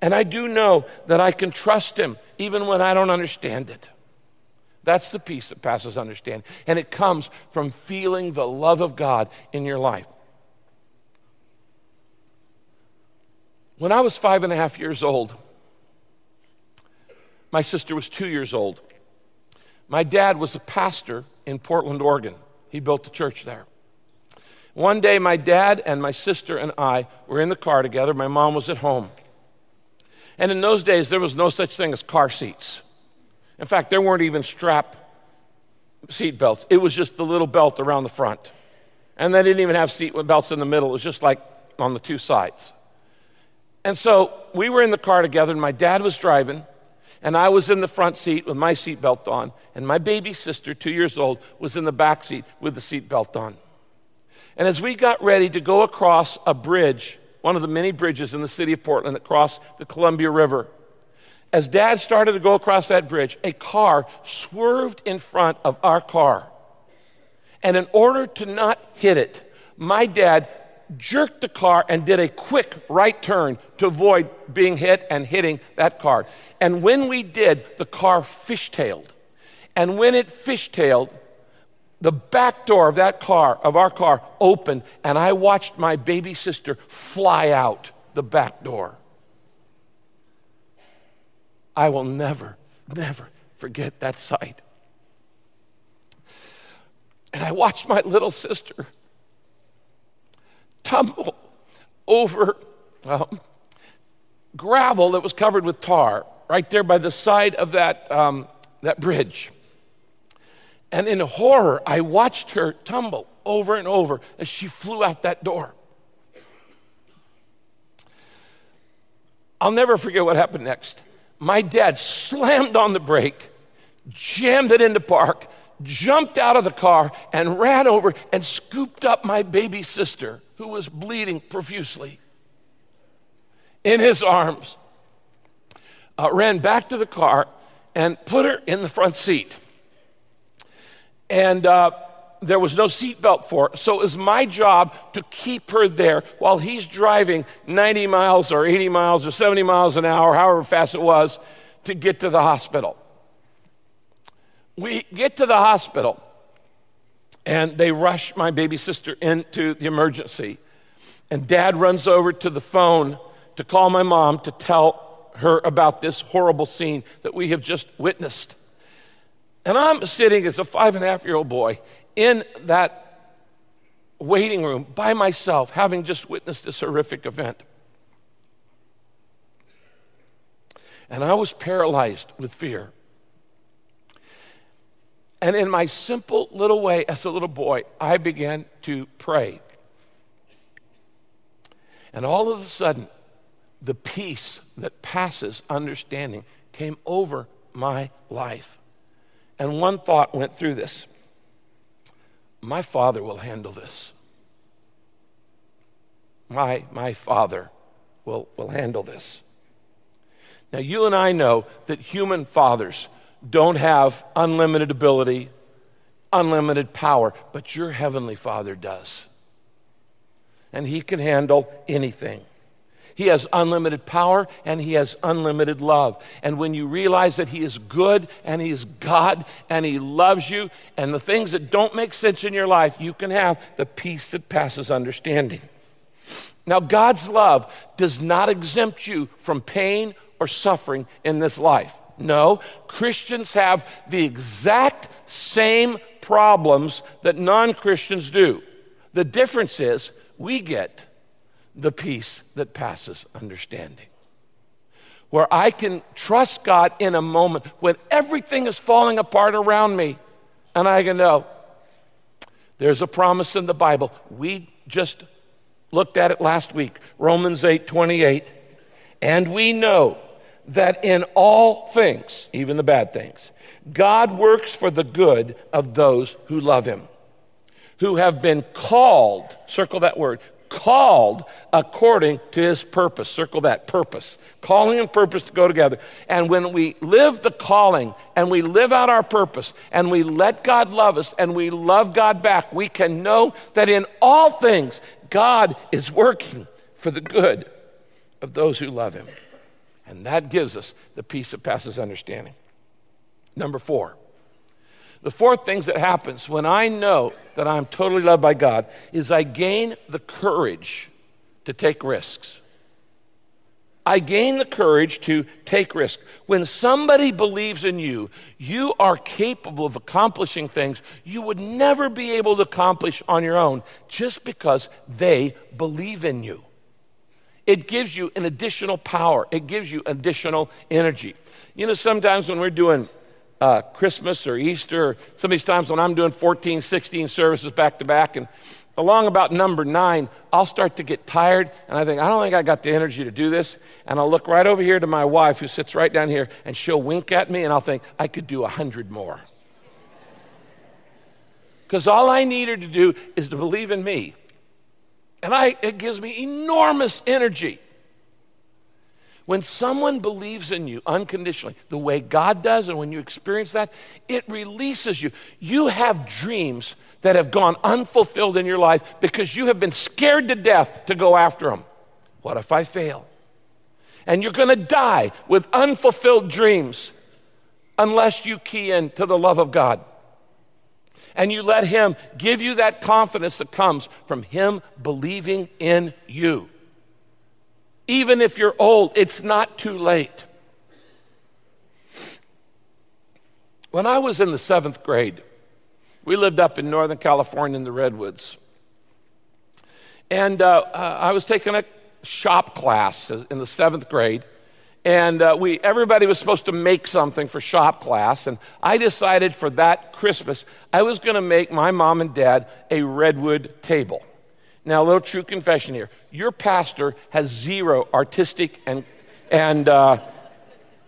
S2: And I do know that I can trust Him even when I don't understand it. That's the peace that passes understanding. And it comes from feeling the love of God in your life. When I was five and a half years old, my sister was two years old. My dad was a pastor in Portland, Oregon. He built the church there. One day, my dad and my sister and I were in the car together. My mom was at home. And in those days, there was no such thing as car seats. In fact, there weren't even strap seat belts. It was just the little belt around the front. And they didn't even have seat belts in the middle. It was just like on the two sides. And so we were in the car together, and my dad was driving, And I was in the front seat with my seatbelt on, and my baby sister, two years old, was in the back seat with the seatbelt on. And as we got ready to go across a bridge, one of the many bridges in the city of Portland that cross the Columbia River, as dad started to go across that bridge, a car swerved in front of our car. And in order to not hit it, my dad jerked the car and did a quick right turn to avoid being hit and hitting that car. And when we did, the car fishtailed. And when it fishtailed, the back door of that car, of our car, opened, and I watched my baby sister fly out the back door. I will never, never forget that sight. And I watched my little sister tumble over um, gravel that was covered with tar right there by the side of that, um, that bridge. And in horror, I watched her tumble over and over as she flew out that door. I'll never forget what happened next. My dad slammed on the brake, jammed it into park, jumped out of the car, and ran over and scooped up my baby sister who was bleeding profusely in his arms, uh, ran back to the car and put her in the front seat. And uh, there was no seatbelt for her. So it was my job to keep her there while he's driving 90 miles or 80 miles or 70 miles an hour, however fast it was, to get to the hospital. We get to the hospital and they rush my baby sister into the emergency. And dad runs over to the phone to call my mom to tell her about this horrible scene that we have just witnessed. And I'm sitting as a five and a half year old boy in that waiting room by myself, having just witnessed this horrific event. And I was paralyzed with fear. And in my simple little way as a little boy, I began to pray. And all of a sudden, the peace that passes understanding came over my life. And one thought went through this My father will handle this. My, my father will, will handle this. Now, you and I know that human fathers don't have unlimited ability, unlimited power, but your heavenly Father does. And He can handle anything. He has unlimited power and He has unlimited love. And when you realize that He is good and He is God and He loves you, and the things that don't make sense in your life, you can have the peace that passes understanding. Now, God's love does not exempt you from pain or suffering in this life. No, Christians have the exact same problems that non Christians do. The difference is we get the peace that passes understanding. Where I can trust God in a moment when everything is falling apart around me, and I can know there's a promise in the Bible. We just looked at it last week Romans 8 28. And we know that in all things, even the bad things, God works for the good of those who love him, who have been called, circle that word, called according to his purpose. Circle that purpose. Calling and purpose to go together. And when we live the calling and we live out our purpose and we let God love us and we love God back, we can know that in all things, God is working for the good of those who love him. And that gives us the peace that passes understanding. Number four. The fourth thing that happens when I know that I'm totally loved by God is I gain the courage to take risks. I gain the courage to take risks. When somebody believes in you, you are capable of accomplishing things you would never be able to accomplish on your own just because they believe in you. It gives you an additional power, it gives you additional energy. You know, sometimes when we're doing uh, Christmas or Easter, or some of these times when I'm doing 14, 16 services back to back, and along about number nine, I'll start to get tired and I think, I don't think I got the energy to do this. And I'll look right over here to my wife who sits right down here and she'll wink at me and I'll think, I could do a hundred more. Because all I need her to do is to believe in me. And I, it gives me enormous energy. When someone believes in you unconditionally, the way God does, and when you experience that, it releases you. You have dreams that have gone unfulfilled in your life because you have been scared to death to go after them. What if I fail? And you're going to die with unfulfilled dreams unless you key in to the love of God. And you let Him give you that confidence that comes from Him believing in you. Even if you're old, it's not too late. When I was in the seventh grade, we lived up in Northern California in the Redwoods. And uh, uh, I was taking a shop class in the seventh grade. And uh, we, everybody was supposed to make something for shop class. And I decided for that Christmas, I was going to make my mom and dad a redwood table. Now, a little true confession here. Your pastor has zero artistic and, and uh,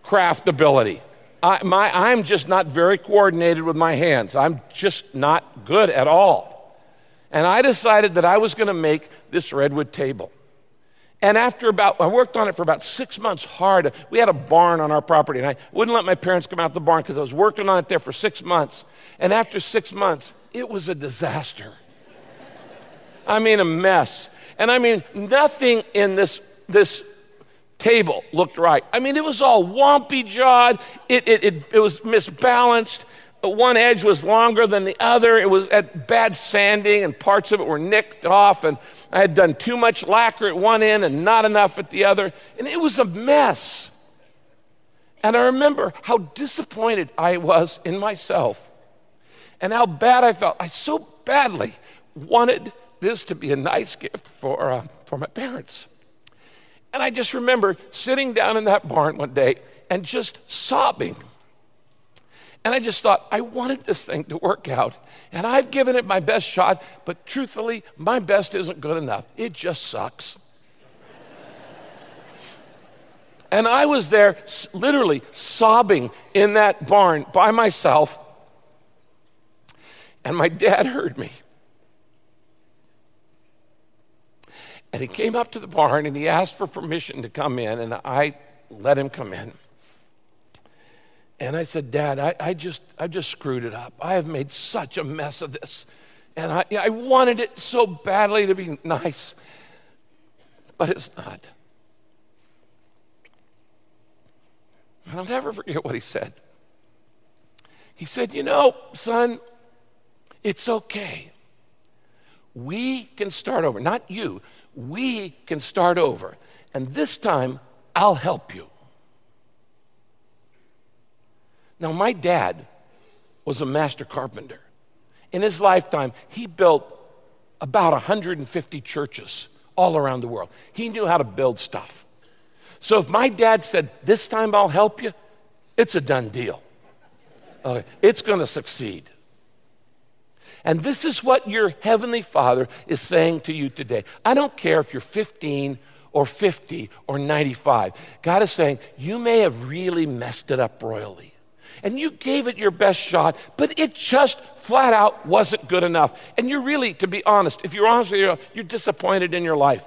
S2: craft ability. I, my, I'm just not very coordinated with my hands. I'm just not good at all. And I decided that I was going to make this redwood table. And after about, I worked on it for about six months hard. We had a barn on our property, and I wouldn't let my parents come out the barn because I was working on it there for six months. And after six months, it was a disaster. I mean, a mess. And I mean, nothing in this, this table looked right. I mean, it was all wompy jawed, it, it, it, it was misbalanced. One edge was longer than the other. It was at bad sanding, and parts of it were nicked off. And I had done too much lacquer at one end and not enough at the other. And it was a mess. And I remember how disappointed I was in myself and how bad I felt. I so badly wanted this to be a nice gift for, uh, for my parents. And I just remember sitting down in that barn one day and just sobbing. And I just thought, I wanted this thing to work out. And I've given it my best shot, but truthfully, my best isn't good enough. It just sucks. and I was there literally sobbing in that barn by myself. And my dad heard me. And he came up to the barn and he asked for permission to come in, and I let him come in. And I said, Dad, I, I just, I just screwed it up. I have made such a mess of this. And I, I wanted it so badly to be nice, but it's not. And I'll never forget what he said. He said, You know, son, it's okay. We can start over. Not you, we can start over. And this time, I'll help you. Now, my dad was a master carpenter. In his lifetime, he built about 150 churches all around the world. He knew how to build stuff. So if my dad said, This time I'll help you, it's a done deal. It's going to succeed. And this is what your Heavenly Father is saying to you today. I don't care if you're 15 or 50 or 95. God is saying, you may have really messed it up royally. And you gave it your best shot, but it just flat out wasn't good enough. And you're really, to be honest, if you're honest with you, you're disappointed in your life.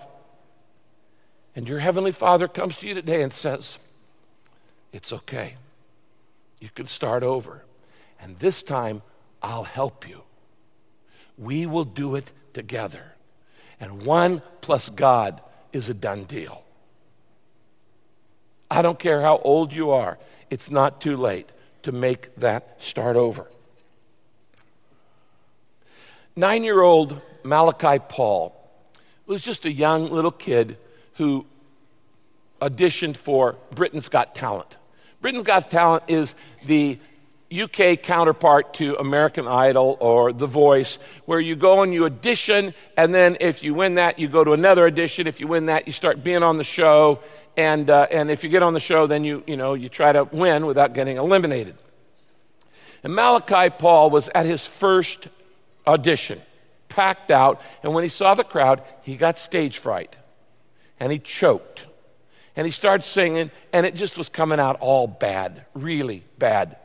S2: And your Heavenly Father comes to you today and says, It's okay. You can start over. And this time, I'll help you. We will do it together. And one plus God is a done deal. I don't care how old you are, it's not too late to make that start over. Nine year old Malakai Paul was just a young little kid who auditioned for Britain's Got Talent. Britain's Got Talent is the UK counterpart to American Idol or The Voice, where you go and you audition, and then if you win that, you go to another audition. If you win that, you start being on the show, and, uh, and if you get on the show, then you, you, know, you try to win without getting eliminated. And Malakai Paul was at his first audition. packed out. And when he saw the crowd, he got stage fright and he choked. And he started singing, and it just was coming out all bad, really bad.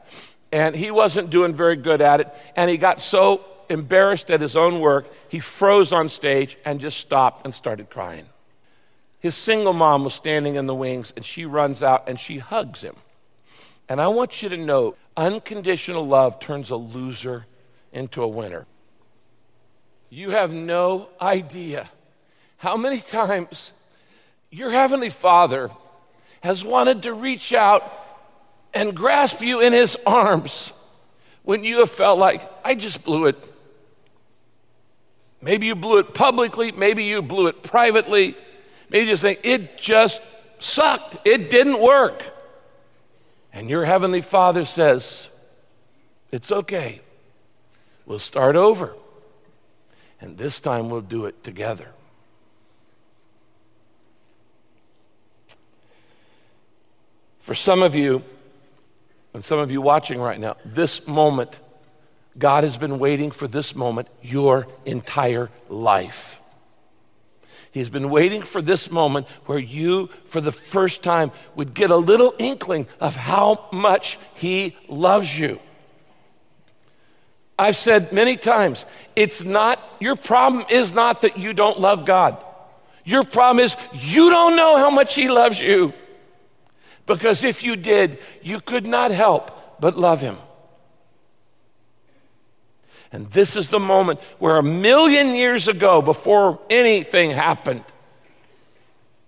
S2: And he wasn't doing very good at it. And he got so embarrassed at his own work, he froze on stage and just stopped and started crying. His single mom was standing in the wings, and she runs out and she hugs him. And I want you to know unconditional love turns a loser into a winner. You have no idea how many times your Heavenly Father has wanted to reach out and grasp you in His arms when you have felt like, I just blew it. Maybe you blew it publicly, maybe you blew it privately, maybe you just think, it just sucked, it didn't work. And your Heavenly Father says, It's okay. We'll start over. And this time we'll do it together. For some of you, and some of you watching right now, this moment, God has been waiting for this moment your entire life. He's been waiting for this moment where you, for the first time, would get a little inkling of how much He loves you. I've said many times, it's not, your problem is not that you don't love God. Your problem is you don't know how much He loves you. Because if you did, you could not help but love Him. And this is the moment where a million years ago, before anything happened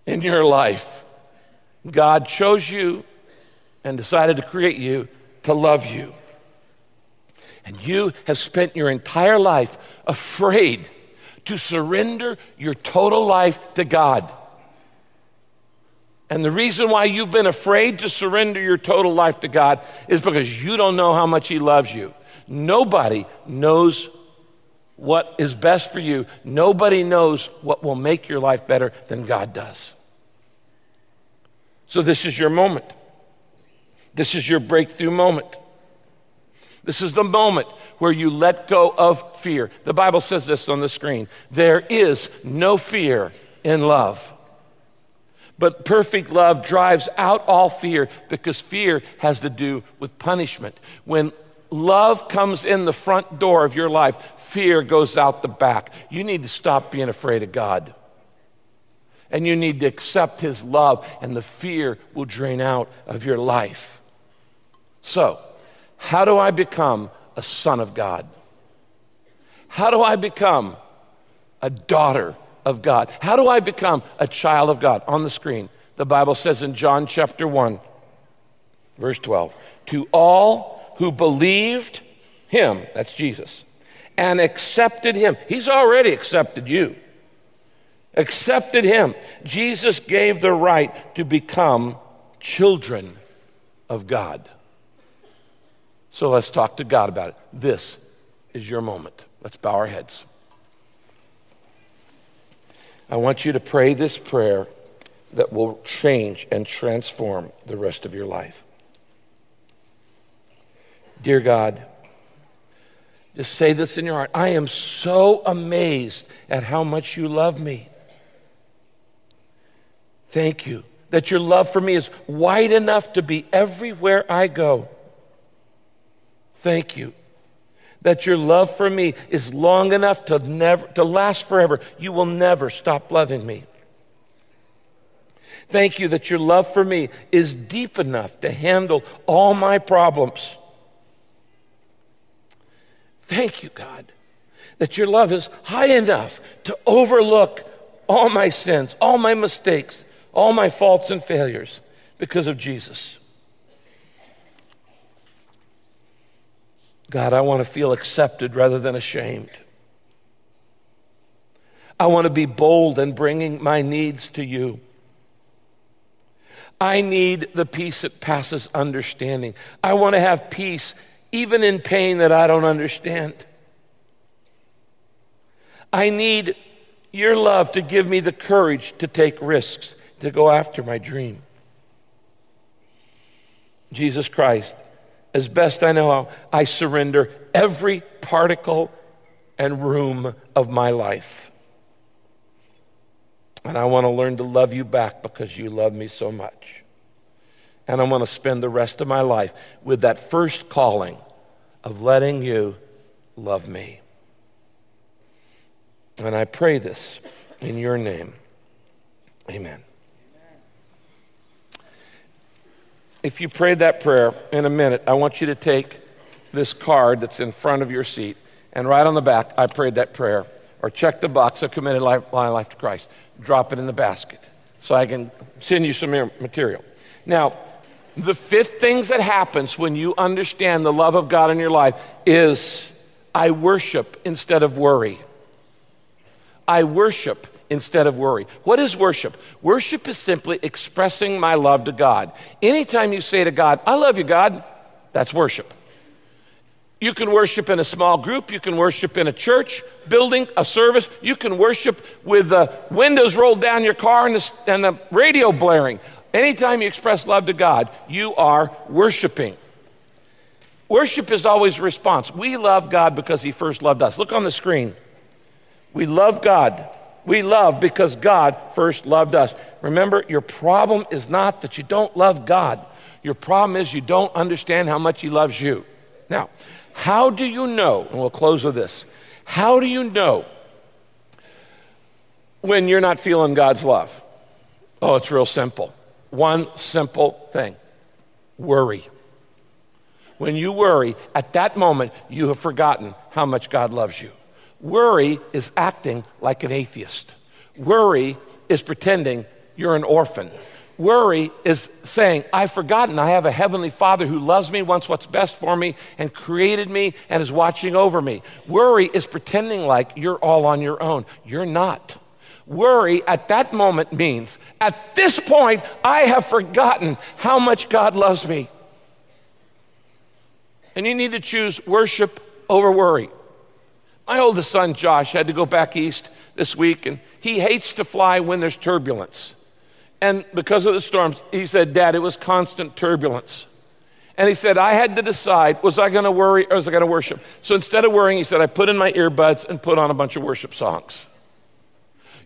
S2: in your life, God chose you and decided to create you to love you. And you have spent your entire life afraid to surrender your total life to God. And the reason why you've been afraid to surrender your total life to God is because you don't know how much He loves you. Nobody knows what is best for you. Nobody knows what will make your life better than God does. So, this is your moment. This is your breakthrough moment. This is the moment where you let go of fear. The Bible says this on the screen there is no fear in love. But perfect love drives out all fear because fear has to do with punishment. When love comes in the front door of your life, fear goes out the back. You need to stop being afraid of God. And you need to accept His love, and the fear will drain out of your life. So, how do I become a son of God? How do I become a daughter of God? How do I become a child of God? On the screen, the Bible says in John chapter 1, verse 12, to all who believed him, that's Jesus, and accepted him. He's already accepted you. Accepted him. Jesus gave the right to become children of God. So let's talk to God about it. This is your moment. Let's bow our heads. I want you to pray this prayer that will change and transform the rest of your life. Dear God, just say this in your heart I am so amazed at how much you love me. Thank you that your love for me is wide enough to be everywhere I go. Thank you that your love for me is long enough to never to last forever. You will never stop loving me. Thank you that your love for me is deep enough to handle all my problems. Thank you, God, that your love is high enough to overlook all my sins, all my mistakes, all my faults and failures because of Jesus. God, I want to feel accepted rather than ashamed. I want to be bold in bringing my needs to you. I need the peace that passes understanding. I want to have peace even in pain that I don't understand. I need your love to give me the courage to take risks, to go after my dream. Jesus Christ, as best I know how, I surrender every particle and room of my life. And I want to learn to love you back because you love me so much. And I want to spend the rest of my life with that first calling of letting you love me. And I pray this in your name. Amen. If you prayed that prayer in a minute, I want you to take this card that's in front of your seat and write on the back, I prayed that prayer. Or check the box, I committed life, life to Christ. Drop it in the basket so I can send you some material. Now, the fifth things that happens when you understand the love of God in your life is I worship instead of worry. I worship instead of worry. What is worship? Worship is simply expressing my love to God. Anytime you say to God, I love you, God, that's worship. You can worship in a small group. You can worship in a church building, a service. You can worship with the windows rolled down your car and the, and the radio blaring. Anytime you express love to God, you are worshiping. Worship is always response. We love God because He first loved us. Look on the screen. We love God. We love because God first loved us. Remember, your problem is not that you don't love God, your problem is you don't understand how much He loves you. Now, how do you know, and we'll close with this, how do you know when you're not feeling God's love? Oh, it's real simple. One simple thing worry. When you worry, at that moment, you have forgotten how much God loves you. Worry is acting like an atheist. Worry is pretending you're an orphan. Worry is saying, I've forgotten I have a heavenly Father who loves me, wants what's best for me, and created me and is watching over me. Worry is pretending like you're all on your own. You're not. Worry at that moment means, at this point, I have forgotten how much God loves me. And you need to choose worship over worry. My oldest son, Josh, had to go back east this week, and he hates to fly when there's turbulence. And because of the storms, he said, Dad, it was constant turbulence. And he said, I had to decide, was I going to worry or was I going to worship? So instead of worrying, he said, I put in my earbuds and put on a bunch of worship songs.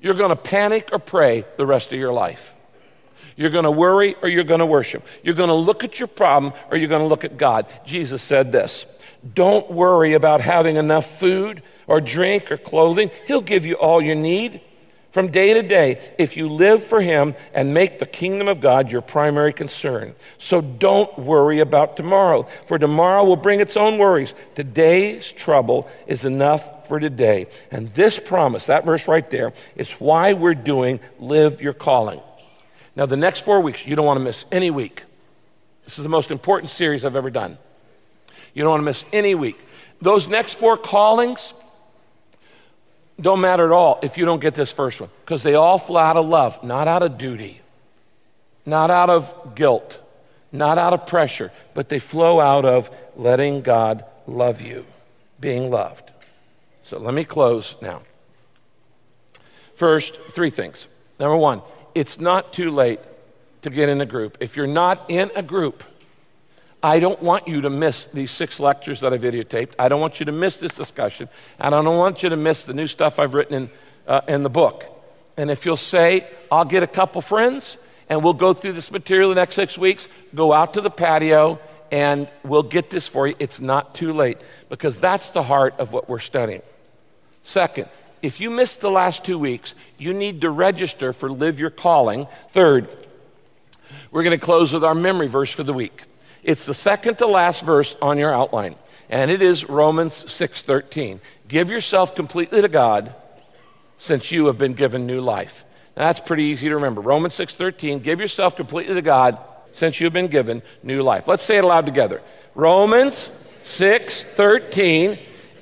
S2: You're going to panic or pray the rest of your life. You're going to worry or you're going to worship. You're going to look at your problem or you're going to look at God. Jesus said this Don't worry about having enough food or drink or clothing. He'll give you all you need. From day to day, if you live for Him and make the kingdom of God your primary concern. So don't worry about tomorrow, for tomorrow will bring its own worries. Today's trouble is enough for today. And this promise, that verse right there, is why we're doing Live Your Calling. Now, the next four weeks, you don't want to miss any week. This is the most important series I've ever done. You don't want to miss any week. Those next four callings, don't matter at all if you don't get this first one, because they all flow out of love, not out of duty, not out of guilt, not out of pressure, but they flow out of letting God love you, being loved. So let me close now. First, three things. Number one, it's not too late to get in a group. If you're not in a group, I don't want you to miss these six lectures that I videotaped. I don't want you to miss this discussion. And I don't want you to miss the new stuff I've written in, uh, in the book. And if you'll say, I'll get a couple friends and we'll go through this material the next six weeks, go out to the patio and we'll get this for you. It's not too late because that's the heart of what we're studying. Second, if you missed the last two weeks, you need to register for Live Your Calling. Third, we're going to close with our memory verse for the week. It's the second to last verse on your outline, and it is Romans 6:13. Give yourself completely to God since you have been given new life. Now, that's pretty easy to remember. Romans 6:13, give yourself completely to God since you've been given new life. Let's say it aloud together. Romans 6:13,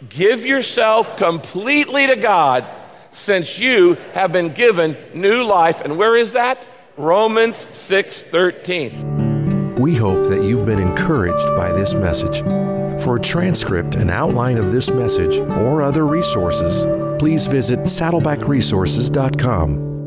S2: give yourself completely to God since you have been given new life. And where is that? Romans 6:13.
S1: We hope that you've been encouraged by this message. For a transcript and outline of this message or other resources, please visit saddlebackresources.com.